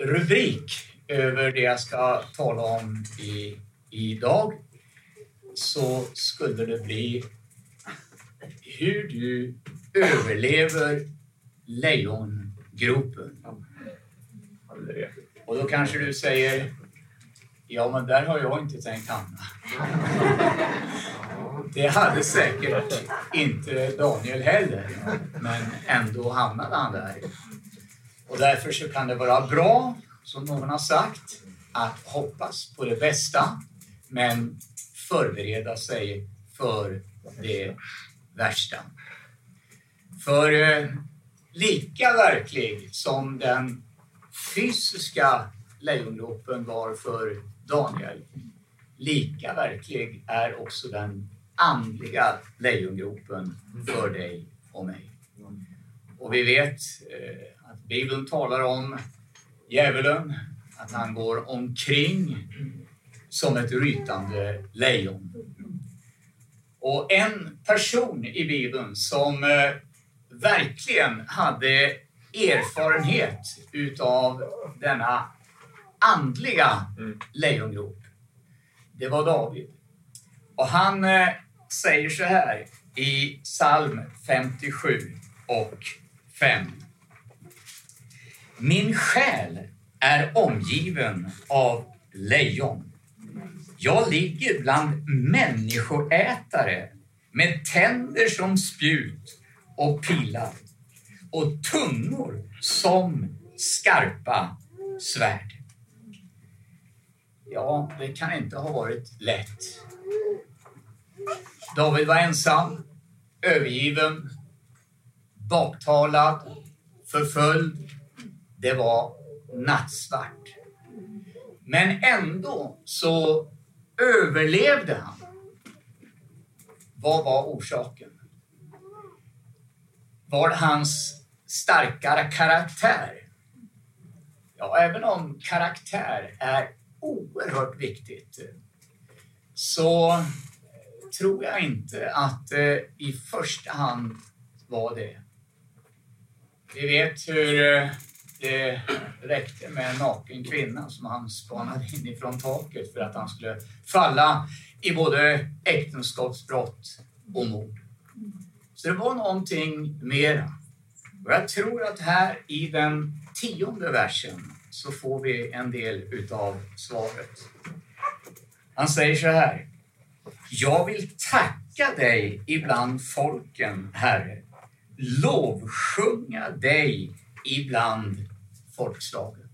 rubrik över det jag ska tala om i, idag så skulle det bli hur du överlever lejongropen. Och då kanske du säger, ja men där har jag inte tänkt hamna. Det hade säkert inte Daniel heller, men ändå hamnade han där. Och därför så kan det vara bra, som någon har sagt, att hoppas på det bästa, men förbereda sig för det värsta. För eh, lika verklig som den fysiska lejongropen var för Daniel, lika verklig är också den andliga lejongropen för dig och mig. Och vi vet eh, att Bibeln talar om djävulen, att han går omkring som ett rytande lejon. Och en person i Bibeln som eh, verkligen hade erfarenhet utav denna andliga lejongrop, det var David. Och han eh, säger så här i psalm 57 och 5. Min själ är omgiven av lejon. Jag ligger bland människoätare med tänder som spjut och pilar och tungor som skarpa svärd. Ja, det kan inte ha varit lätt. David var ensam, övergiven, baktalad, förföljd. Det var nattsvart. Men ändå så överlevde han. Vad var orsaken? Var det hans starkare karaktär? Ja, även om karaktär är oerhört viktigt så tror jag inte att det i första hand var det. Vi vet hur eh, det räckte med en naken kvinna som han spanade in ifrån taket för att han skulle falla i både äktenskapsbrott och mord. Så det var någonting mera. Och jag tror att här i den tionde versen så får vi en del utav svaret. Han säger så här. Jag vill tacka dig ibland folken, Herre. Lovsjunga dig ibland folkslagen.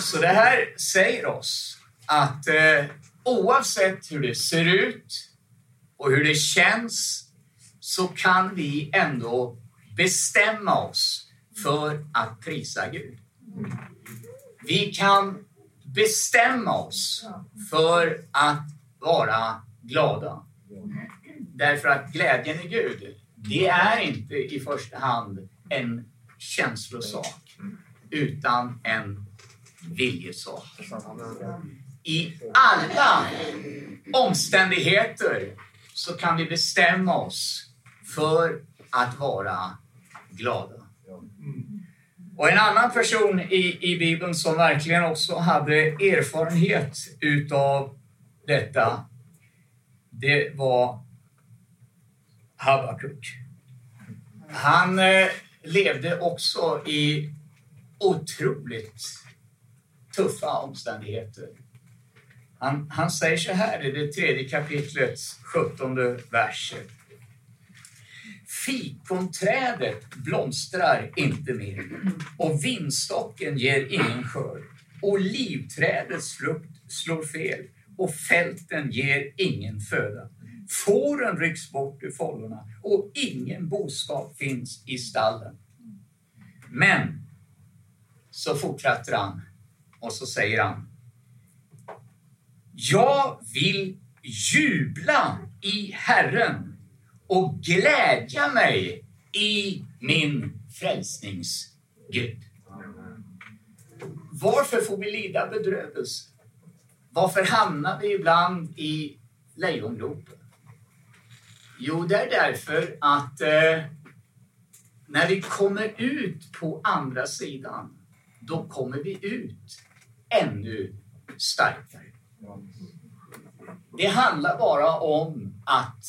Så det här säger oss att eh, oavsett hur det ser ut och hur det känns så kan vi ändå bestämma oss för att prisa Gud. Vi kan bestämma oss för att vara glada. Därför att glädjen i Gud, det är inte i första hand en känslosak, utan en viljesak. I alla omständigheter så kan vi bestämma oss för att vara glada. Och en annan person i, i Bibeln som verkligen också hade erfarenhet utav detta, det var Habakuk. Han eh, levde också i otroligt tuffa omständigheter. Han, han säger så här i det tredje kapitlets sjuttonde verset. Fikonträdet blomstrar inte mer och vinstocken ger ingen skörd. Olivträdets frukt slår fel och fälten ger ingen föda. Fåren rycks bort ur fållorna och ingen boskap finns i stallen. Men så fortsätter han och så säger han Jag vill jubla i Herren och glädja mig i min frälsningsgud. Varför får vi lida bedrövelse? Varför hamnar vi ibland i lejongropen? Jo, det är därför att eh, när vi kommer ut på andra sidan, då kommer vi ut ännu starkare. Det handlar bara om att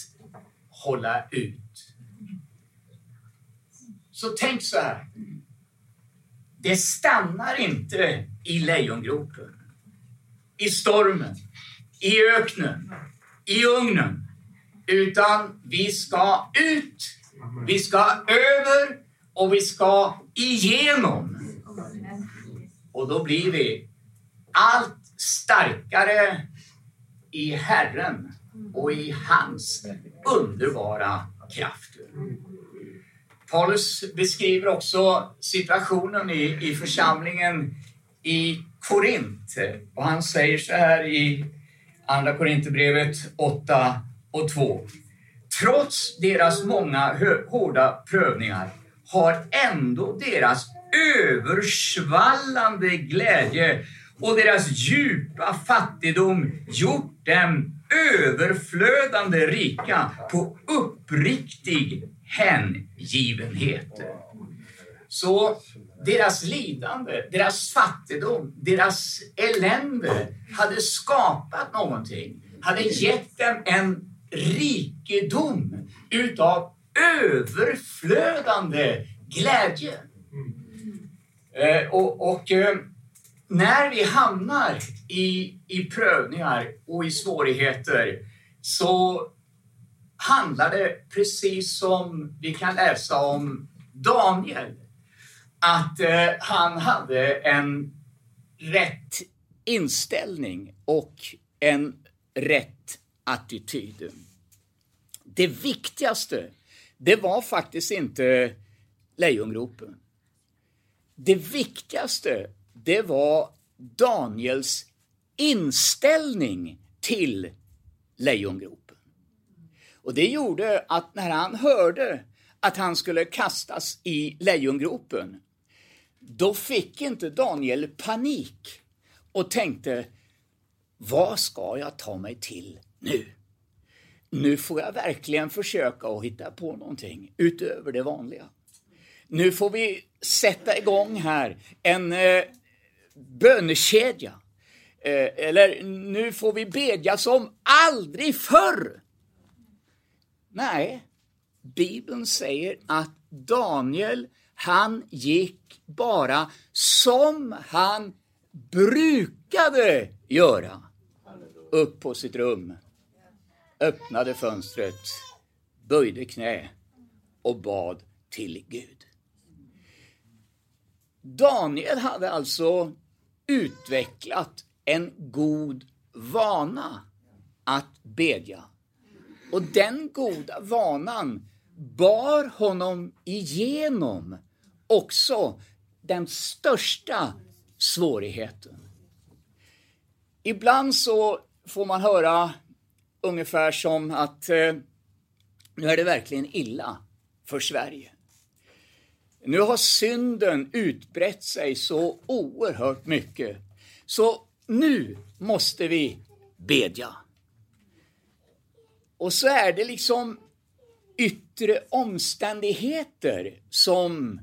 hålla ut. Så tänk så här. Det stannar inte i lejongropen, i stormen, i öknen, i ugnen. Utan vi ska ut, vi ska över och vi ska igenom. Och då blir vi allt starkare i Herren och i hans underbara kraft. Paulus beskriver också situationen i, i församlingen i Korint. Och han säger så här i Andra Korinthierbrevet 8 och 2. Trots deras många hårda prövningar har ändå deras översvallande glädje och deras djupa fattigdom gjort dem överflödande rika på uppriktig hängivenhet. Så deras lidande, deras fattigdom, deras elände hade skapat någonting, hade gett dem en rikedom utav överflödande glädje. Eh, och, och eh, när vi hamnar i, i prövningar och i svårigheter så handlar det precis som vi kan läsa om Daniel. Att eh, han hade en rätt inställning och en rätt attityd. Det viktigaste, det var faktiskt inte lejongropen. Det viktigaste, det var Daniels inställning till lejongropen. Och det gjorde att när han hörde att han skulle kastas i lejongropen, då fick inte Daniel panik och tänkte, vad ska jag ta mig till nu? Nu får jag verkligen försöka att hitta på någonting utöver det vanliga. Nu får vi sätta igång här en eh, bönekedja. Eh, eller nu får vi bedja som aldrig förr. Nej, Bibeln säger att Daniel, han gick bara som han brukade göra. Upp på sitt rum, öppnade fönstret, böjde knä och bad till Gud. Daniel hade alltså utvecklat en god vana att bedja. Och den goda vanan bar honom igenom också den största svårigheten. Ibland så får man höra ungefär som att eh, nu är det verkligen illa för Sverige. Nu har synden utbrett sig så oerhört mycket. Så nu måste vi bedja. Och så är det liksom yttre omständigheter som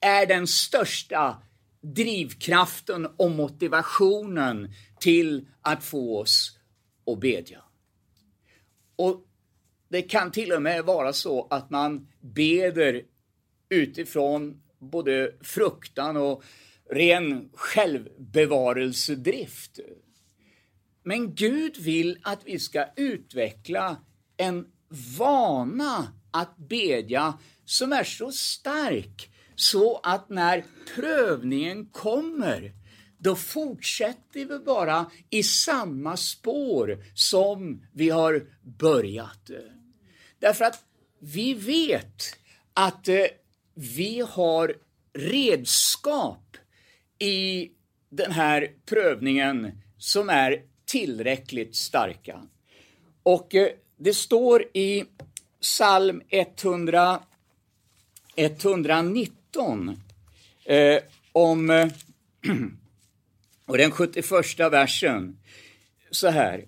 är den största drivkraften och motivationen till att få oss att bedja. Och det kan till och med vara så att man beder utifrån både fruktan och ren självbevarelsedrift. Men Gud vill att vi ska utveckla en vana att bedja som är så stark så att när prövningen kommer då fortsätter vi bara i samma spår som vi har börjat. Därför att vi vet att eh, vi har redskap i den här prövningen som är tillräckligt starka. Och eh, det står i psalm 100, 119 eh, om eh, och den 71 versen så här.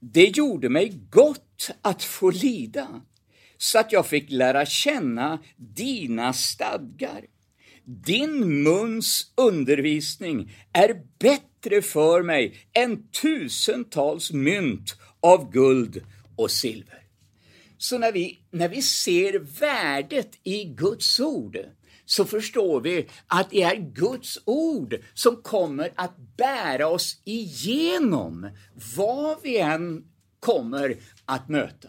Det gjorde mig gott att få lida så att jag fick lära känna dina stadgar. Din muns undervisning är bättre för mig än tusentals mynt av guld och silver. Så när vi, när vi ser värdet i Guds ord så förstår vi att det är Guds ord som kommer att bära oss igenom vad vi än kommer att möta.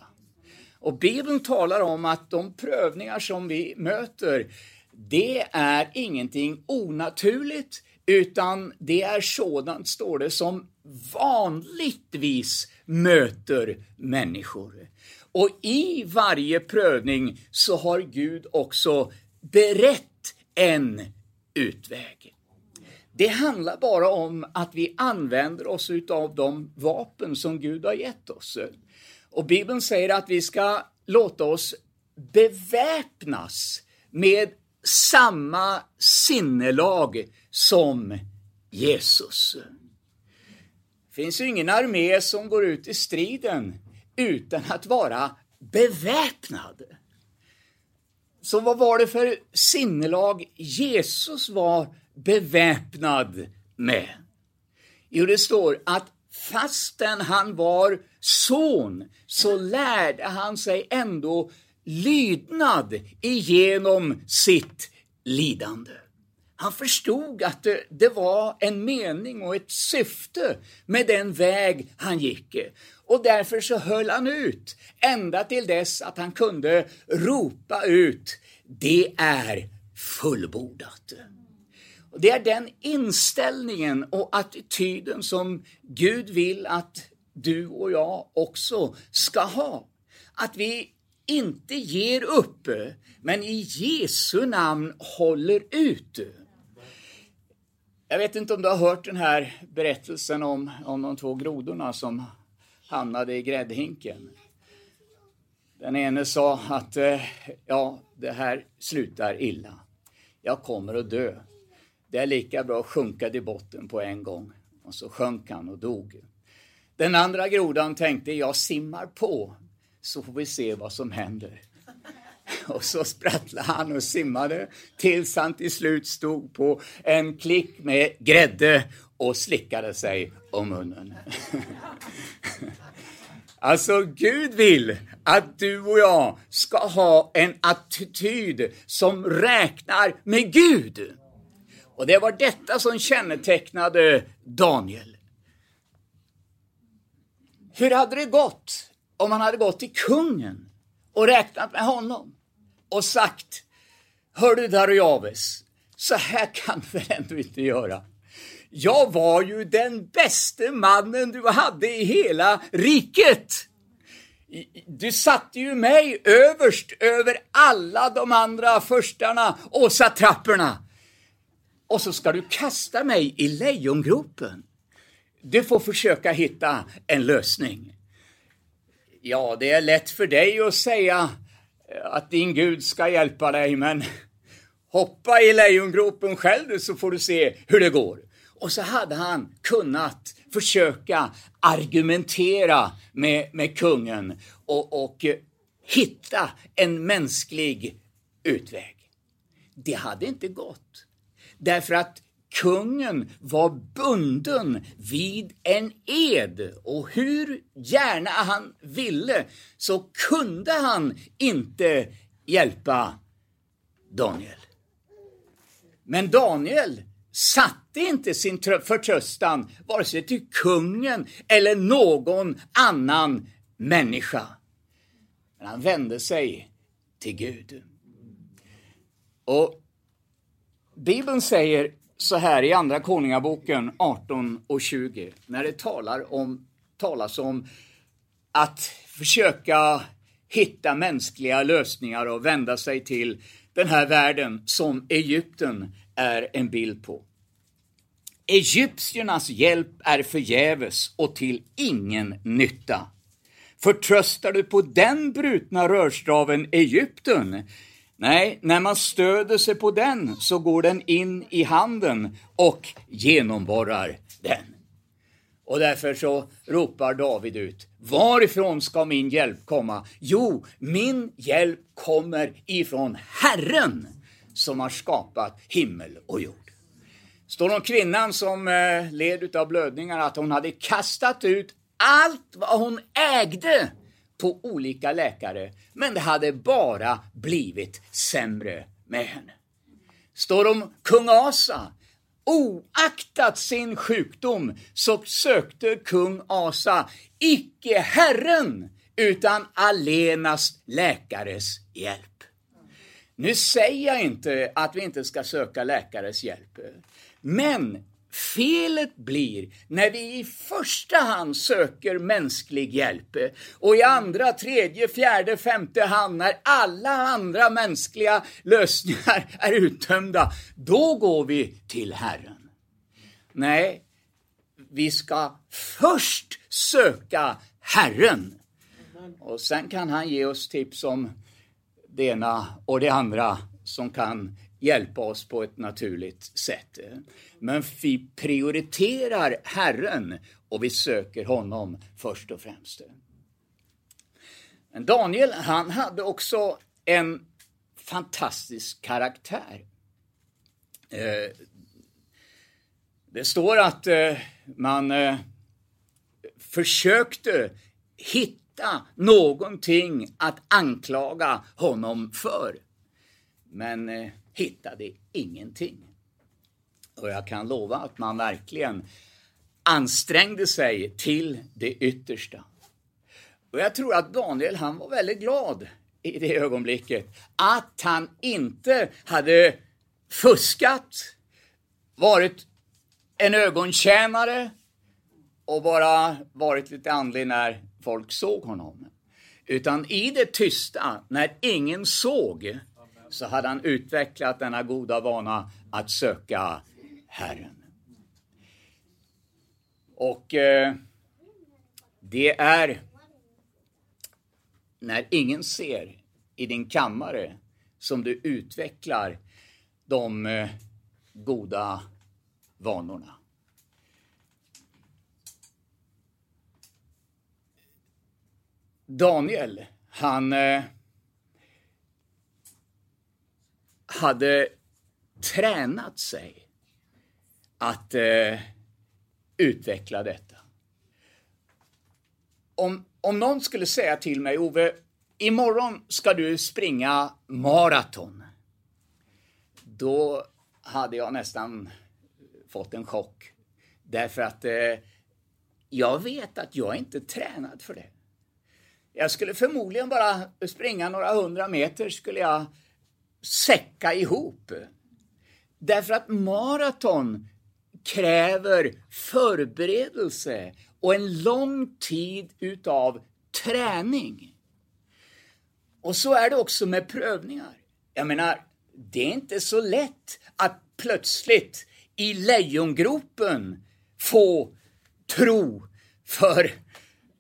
Och Bibeln talar om att de prövningar som vi möter, det är ingenting onaturligt, utan det är sådant, står det, som vanligtvis möter människor. Och i varje prövning så har Gud också berett en utväg. Det handlar bara om att vi använder oss av de vapen som Gud har gett oss. Och Bibeln säger att vi ska låta oss beväpnas med samma sinnelag som Jesus. Det finns ju ingen armé som går ut i striden utan att vara beväpnad. Så vad var det för sinnelag Jesus var beväpnad med? Jo, det står att fastän han var son så lärde han sig ändå lydnad igenom sitt lidande. Han förstod att det, det, var en mening och ett syfte med den väg han gick. Och därför så höll han ut ända till dess att han kunde ropa ut det är fullbordat. Det är den inställningen och attityden som Gud vill att du och jag också ska ha. Att vi inte ger upp, men i Jesu namn håller ut. Jag vet inte om du har hört den här berättelsen om, om de två grodorna som hamnade i gräddhinken. Den ene sa att eh, ja, det här slutar illa. Jag kommer att dö. Det är lika bra att sjunka till botten på en gång. Och så sjönk han och dog. Den andra grodan tänkte, jag simmar på, så får vi se vad som händer. Och så sprattlade han och simmade tills han till slut stod på en klick med grädde och slickade sig om munnen. Alltså, Gud vill att du och jag ska ha en attityd som räknar med Gud. Och det var detta som kännetecknade Daniel. Hur hade det gått om han hade gått till kungen och räknat med honom och sagt Hör du Darujaves, så här kan du väl ändå inte göra. Jag var ju den bäste mannen du hade i hela riket. Du satte ju mig överst över alla de andra förstarna och satrapperna. Och så ska du kasta mig i lejongropen. Du får försöka hitta en lösning. Ja, det är lätt för dig att säga eh, att din Gud ska hjälpa dig, men hoppa i lejongropen själv så får du se hur det går. Och så hade han kunnat försöka argumentera med, med kungen och, och hitta en mänsklig utväg. Det hade inte gått. Därför att kungen var bunden vid en ed och hur gärna han ville så kunde han inte hjälpa Daniel. Men Daniel satte inte sin förtröstan vare sig till kungen eller någon annan människa. Men han vände sig till Gud. Och Bibeln säger så här i Andra Konungaboken 18 och 20 när det talar om, talas om att försöka hitta mänskliga lösningar och vända sig till den här världen som Egypten är en bild på. Egyptiernas hjälp är förgäves och till ingen nytta. Förtröstar du på den brutna rörstaven Egypten? Nej, när man stöder sig på den så går den in i handen och genomborrar den. Och därför så ropar David ut, varifrån ska min hjälp komma? Jo, min hjälp kommer ifrån Herren som har skapat himmel och jord. Står om kvinnan som eh, led av blödningar att hon hade kastat ut allt vad hon ägde på olika läkare, men det hade bara blivit sämre med henne. Står om kung Asa Oaktat sin sjukdom så sökte kung Asa icke Herren utan allenast läkares hjälp. Nu säger jag inte att vi inte ska söka läkares hjälp. Men Felet blir när vi i första hand söker mänsklig hjälp och i andra, tredje, fjärde, femte hand när alla andra mänskliga lösningar är uttömda. Då går vi till Herren. Nej, vi ska först söka Herren. Och sen kan han ge oss tips om det ena och det andra som kan hjälpa oss på ett naturligt sätt. Men vi prioriterar Herren och vi söker honom först och främst. Men Daniel, han hade också en fantastisk karaktär. Eh, det står att eh, man eh, försökte hitta någonting att anklaga honom för. Men eh, hittade ingenting. Och jag kan lova att man verkligen ansträngde sig till det yttersta. Och jag tror att Daniel, han var väldigt glad i det ögonblicket att han inte hade fuskat, varit en ögontjänare och bara varit lite andlig när folk såg honom. Utan i det tysta, när ingen såg, så hade han utvecklat denna goda vana att söka Herren. Och eh, det är när ingen ser i din kammare som du utvecklar de eh, goda vanorna. Daniel, han eh, hade tränat sig att eh, utveckla detta. Om, om någon skulle säga till mig, Ove, imorgon ska du springa maraton. Då hade jag nästan fått en chock. Därför att eh, jag vet att jag inte är tränad för det. Jag skulle förmodligen bara springa några hundra meter skulle jag säcka ihop. Därför att maraton kräver förberedelse och en lång tid utav träning. Och så är det också med prövningar. Jag menar, det är inte så lätt att plötsligt i lejongropen få tro för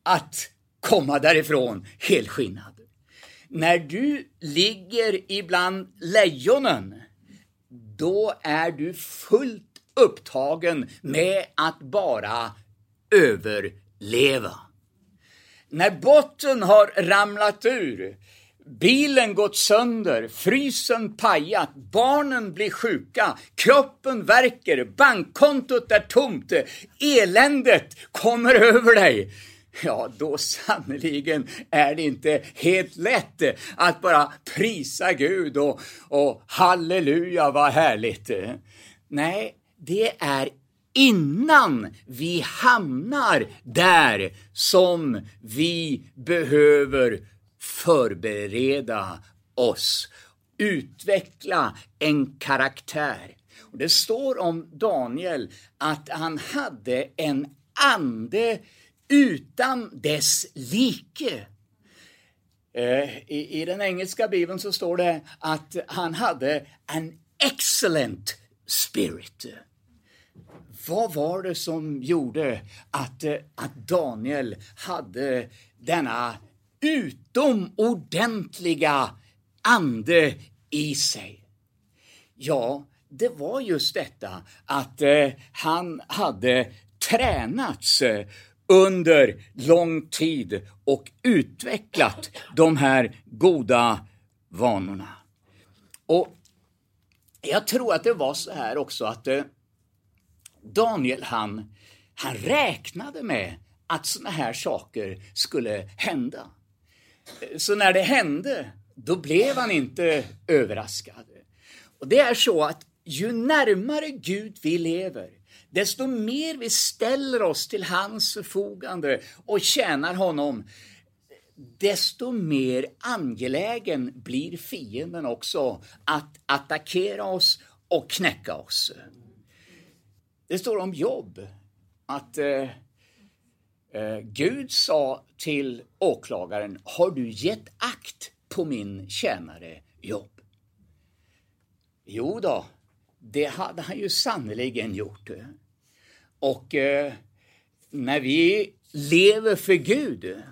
att komma därifrån helskinnad. När du ligger ibland lejonen, då är du fullt upptagen med att bara överleva. När botten har ramlat ur, bilen gått sönder, frysen pajat, barnen blir sjuka, kroppen värker, bankkontot är tomt, eländet kommer över dig ja då sannerligen är det inte helt lätt att bara prisa Gud och, och halleluja vad härligt. Nej, det är innan vi hamnar där som vi behöver förbereda oss, utveckla en karaktär. Och det står om Daniel att han hade en ande utan dess like. Eh, I, I den engelska bibeln så står det att han hade en excellent spirit. Vad var det som gjorde att, eh, att Daniel hade denna utomordentliga ande i sig? Ja, det var just detta att eh, han hade tränats eh, under lång tid och utvecklat de här goda vanorna. Och jag tror att det var så här också att eh, Daniel han, han räknade med att såna här saker skulle hända. Eh, så när det hände, då blev han inte överraskad. Och det är så att ju närmare Gud vi lever, desto mer vi ställer oss till hans förfogande och tjänar honom, desto mer angelägen blir fienden också att attackera oss och knäcka oss. Det står om jobb att eh, eh, Gud sa till åklagaren, har du gett akt på min tjänare jobb? Jo då, det hade han ju sannerligen gjort. Och eh, när vi lever för Gud,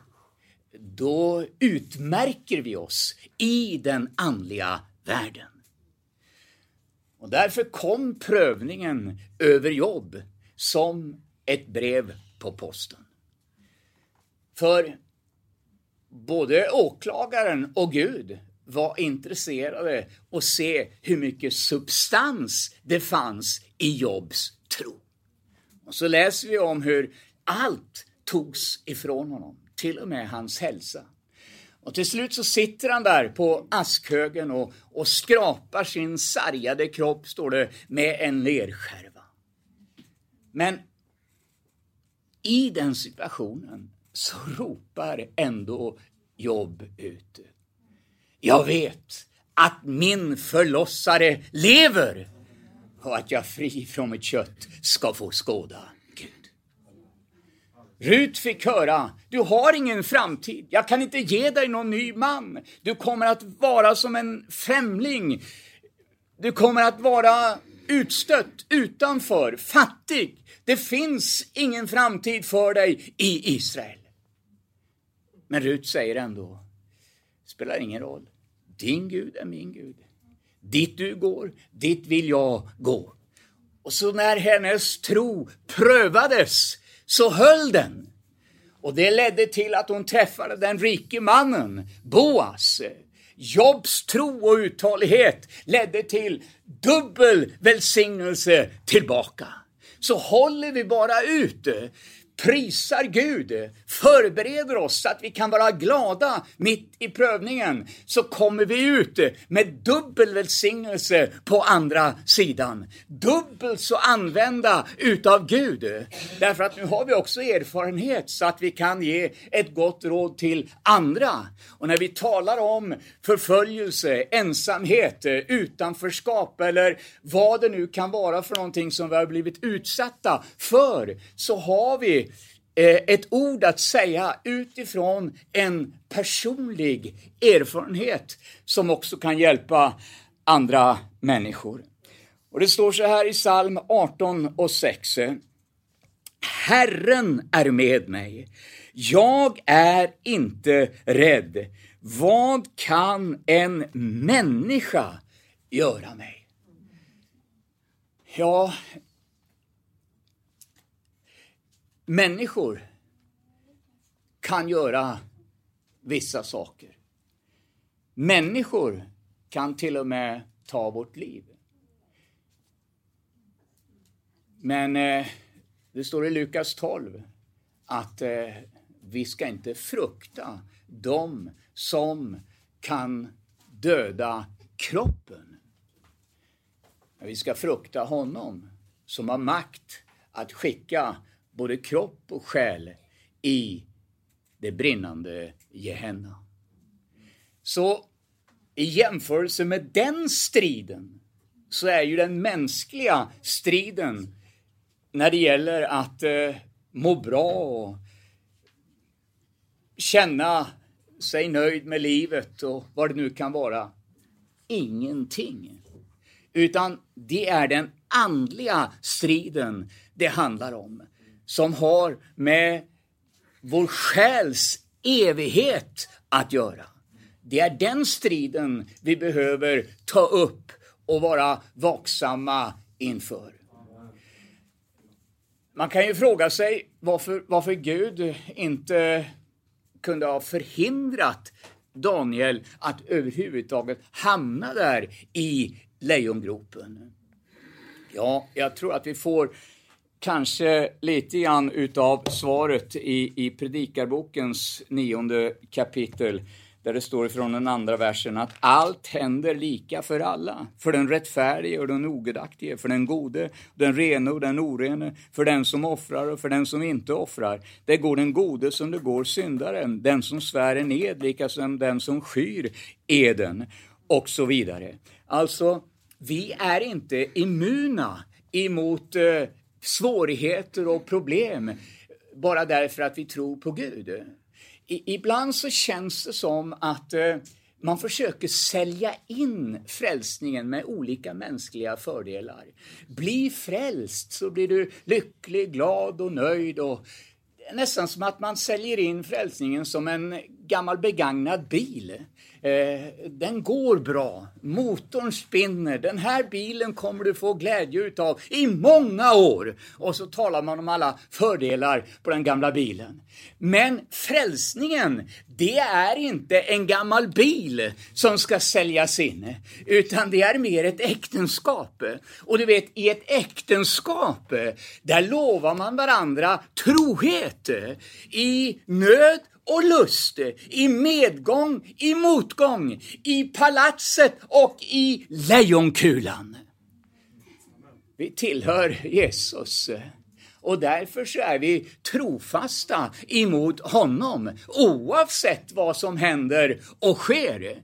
då utmärker vi oss i den andliga världen. Och därför kom prövningen över jobb som ett brev på posten. För både åklagaren och Gud var intresserade och se hur mycket substans det fanns i Jobs tro. Och så läser vi om hur allt togs ifrån honom, till och med hans hälsa. Och till slut så sitter han där på askhögen och, och skrapar sin sargade kropp, står det, med en lerskärva. Men i den situationen så ropar ändå Jobb ut. Jag vet att min förlossare lever och att jag fri från mitt kött ska få skåda Gud. Rut fick höra, du har ingen framtid, jag kan inte ge dig någon ny man. Du kommer att vara som en främling. Du kommer att vara utstött, utanför, fattig. Det finns ingen framtid för dig i Israel. Men Rut säger ändå, spelar ingen roll. Din Gud är min Gud. Dit du går, dit vill jag gå. Och så när hennes tro prövades så höll den. Och det ledde till att hon träffade den rike mannen, Boas. Jobs tro och uthållighet ledde till dubbel välsignelse tillbaka. Så håller vi bara ut prisar Gud, förbereder oss så att vi kan vara glada mitt i prövningen, så kommer vi ut med dubbel välsignelse på andra sidan. Dubbelt så använda utav Gud. Därför att nu har vi också erfarenhet så att vi kan ge ett gott råd till andra. Och när vi talar om förföljelse, ensamhet, utanförskap eller vad det nu kan vara för någonting som vi har blivit utsatta för, så har vi Eh, ett ord att säga utifrån en personlig erfarenhet som också kan hjälpa andra människor. Och Det står så här i psalm 18 och 6. Herren är med mig. Jag är inte rädd. Vad kan en människa göra mig? Ja, Människor kan göra vissa saker. Människor kan till och med ta vårt liv. Men eh, det står i Lukas 12 att eh, vi ska inte frukta de som kan döda kroppen. Men vi ska frukta honom som har makt att skicka både kropp och själ i det brinnande Gehenna. Så i jämförelse med den striden så är ju den mänskliga striden när det gäller att eh, må bra och känna sig nöjd med livet och vad det nu kan vara, ingenting. Utan det är den andliga striden det handlar om som har med vår själs evighet att göra. Det är den striden vi behöver ta upp och vara vaksamma inför. Man kan ju fråga sig varför, varför Gud inte kunde ha förhindrat Daniel att överhuvudtaget hamna där i lejongropen. Ja, jag tror att vi får kanske lite grann utav svaret i, i Predikarbokens nionde kapitel där det står ifrån den andra versen att allt händer lika för alla. För den rättfärdige och den ogudaktige, för den gode, den rene och den orene, för den som offrar och för den som inte offrar. Det går den gode som det går syndaren, den som svär en ed lika som den som skyr eden och så vidare. Alltså, vi är inte immuna emot eh, svårigheter och problem bara därför att vi tror på Gud. I, ibland så känns det som att eh, man försöker sälja in frälsningen med olika mänskliga fördelar. Bli frälst så blir du lycklig, glad och nöjd. Och nästan som att man säljer in frälsningen som en gammal begagnad bil. Eh, den går bra, motorn spinner, den här bilen kommer du få glädje utav i många år. Och så talar man om alla fördelar på den gamla bilen. Men frälsningen, det är inte en gammal bil som ska säljas in, utan det är mer ett äktenskap. Och du vet, i ett äktenskap, där lovar man varandra trohet i nöd och lust, i medgång, i motgång, i palatset och i lejonkulan. Vi tillhör Jesus och därför så är vi trofasta emot honom oavsett vad som händer och sker.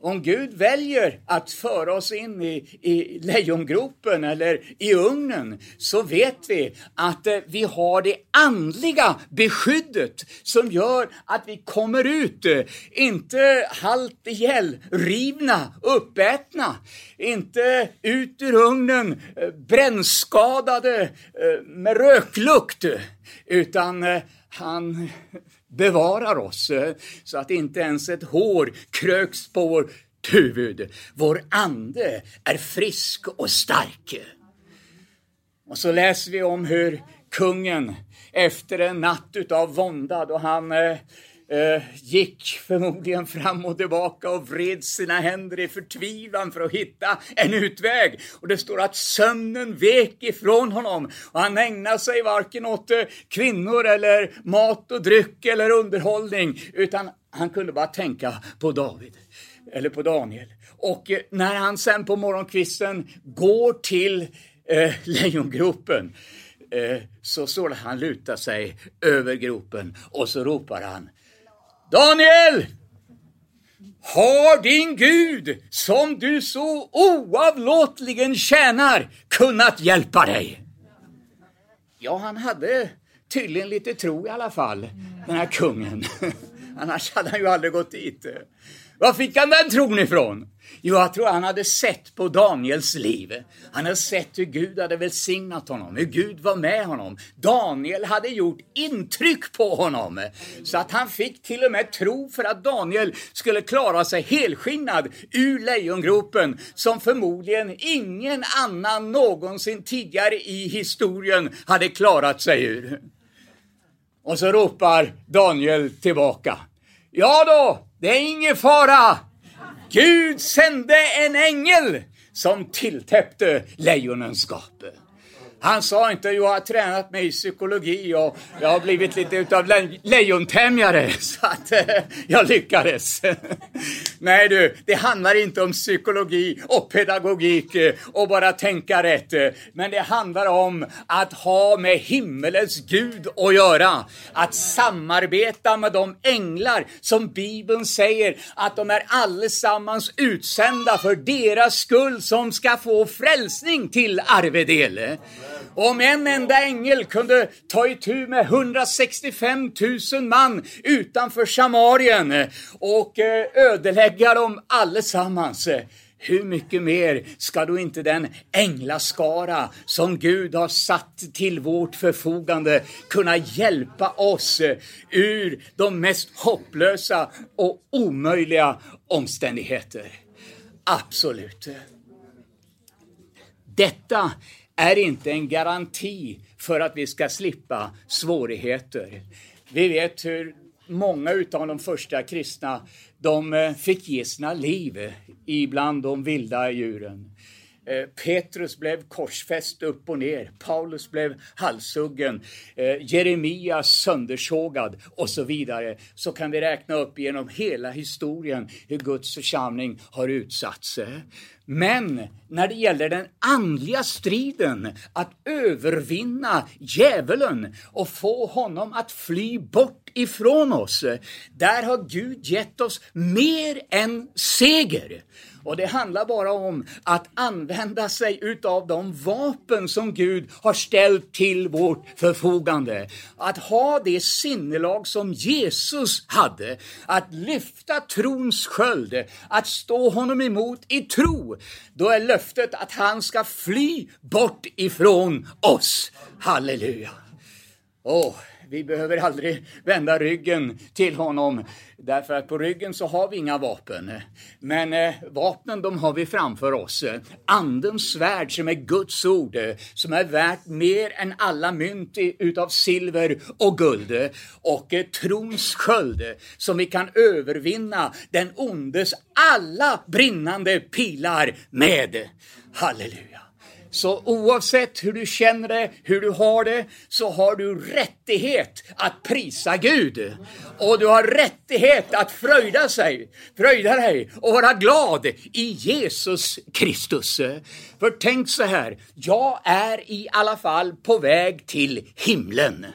Om Gud väljer att föra oss in i, i lejongropen eller i ugnen så vet vi att eh, vi har det andliga beskyddet som gör att vi kommer ut, eh, inte halt ihjäl, rivna, uppätna, inte ut ur ugnen eh, brännskadade med röklukt, utan han bevarar oss eh, så att inte ens ett hår kröks på vår huvud. Vår ande är frisk och stark. Och så läser vi om hur kungen efter en natt utav vånda då han eh, eh, gick förmodligen fram och tillbaka och vred sina händer i förtvivlan för att hitta en utväg. Och det står att sömnen vek ifrån honom och han ägnade sig varken åt eh, kvinnor eller mat och dryck eller underhållning utan han kunde bara tänka på David eller på Daniel. Och eh, när han sen på morgonkvisten går till eh, lejongropen eh, så står det han lutar sig över gropen och så ropar han Daniel! Har din Gud, som du så oavlåtligen tjänar, kunnat hjälpa dig? Ja, han hade tydligen lite tro i alla fall, den här kungen. Annars hade han ju aldrig gått dit. Var fick han den tron ifrån? Jo, jag tror han hade sett på Daniels liv. Han hade sett hur Gud hade välsignat honom, hur Gud var med honom. Daniel hade gjort intryck på honom. Så att han fick till och med tro för att Daniel skulle klara sig helskinnad ur lejongropen som förmodligen ingen annan någonsin tidigare i historien hade klarat sig ur. Och så ropar Daniel tillbaka. Ja då, det är ingen fara. Gud sände en ängel som tilltäppte lejonens gap. Han sa inte jag har tränat mig i psykologi och jag har blivit lite utav le lejontämjare så att eh, jag lyckades. Nej du, det handlar inte om psykologi och pedagogik eh, och bara tänka rätt. Men det handlar om att ha med himmelens Gud att göra. Att samarbeta med de änglar som Bibeln säger att de är allesammans utsända för deras skull som ska få frälsning till arvedel. Om en enda ängel kunde ta itu med 165 000 man utanför Samarien och eh, ödelägga dem allesammans. Eh, hur mycket mer ska då inte den änglaskara som Gud har satt till vårt förfogande kunna hjälpa oss eh, ur de mest hopplösa och omöjliga omständigheter? Absolut. Detta är inte en garanti för att vi ska slippa svårigheter. Vi vet hur många utav de första kristna, de eh, fick ge sina liv ibland de vilda djuren. Eh, Petrus blev korsfäst upp och ner. Paulus blev halshuggen. Eh, Jeremia Jeremias söndersågad och så vidare. Så kan vi räkna upp genom hela historien hur Guds församling har utsatts. Men när det gäller den andliga striden, att övervinna djävulen och få honom att fly bort ifrån oss, där har Gud gett oss mer än seger. Och det handlar bara om att använda sig utav de vapen som Gud har ställt till vårt förfogande. Att ha det sinnelag som Jesus hade, att lyfta trons sköld, att stå honom emot i tro. Då är löftet att han ska fly bort ifrån oss. Halleluja! Åh, vi behöver aldrig vända ryggen till honom därför att på ryggen så har vi inga vapen. Men eh, vapnen de har vi framför oss. Andens svärd som är Guds ord, som är värt mer än alla mynt utav silver och guld. Och eh, trons sköld som vi kan övervinna den ondes alla brinnande pilar med. Halleluja! Så oavsett hur du känner det, hur du har det, så har du rättighet att prisa Gud. Och du har rättighet att fröjda, sig, fröjda dig och vara glad i Jesus Kristus. För tänk så här, jag är i alla fall på väg till himlen.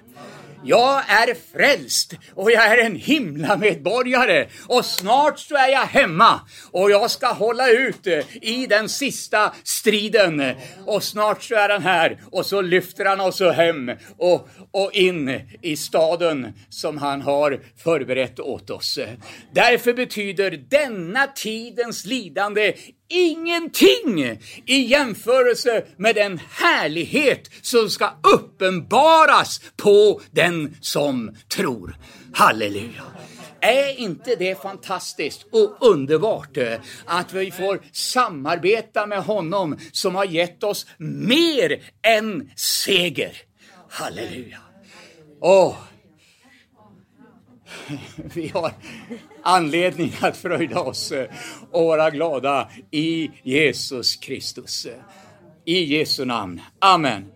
Jag är frälst och jag är en himlamedborgare och snart så är jag hemma och jag ska hålla ut eh, i den sista striden och snart så är han här och så lyfter han oss hem och, och in i staden som han har förberett åt oss. Därför betyder denna tidens lidande ingenting i jämförelse med den härlighet som ska uppenbaras på den som tror. Halleluja! Är inte det fantastiskt och underbart eh, att vi får samarbeta med honom som har gett oss mer än seger? Halleluja! Åh, vi har anledning att fröjda oss eh, och vara glada i Jesus Kristus. I Jesu namn. Amen.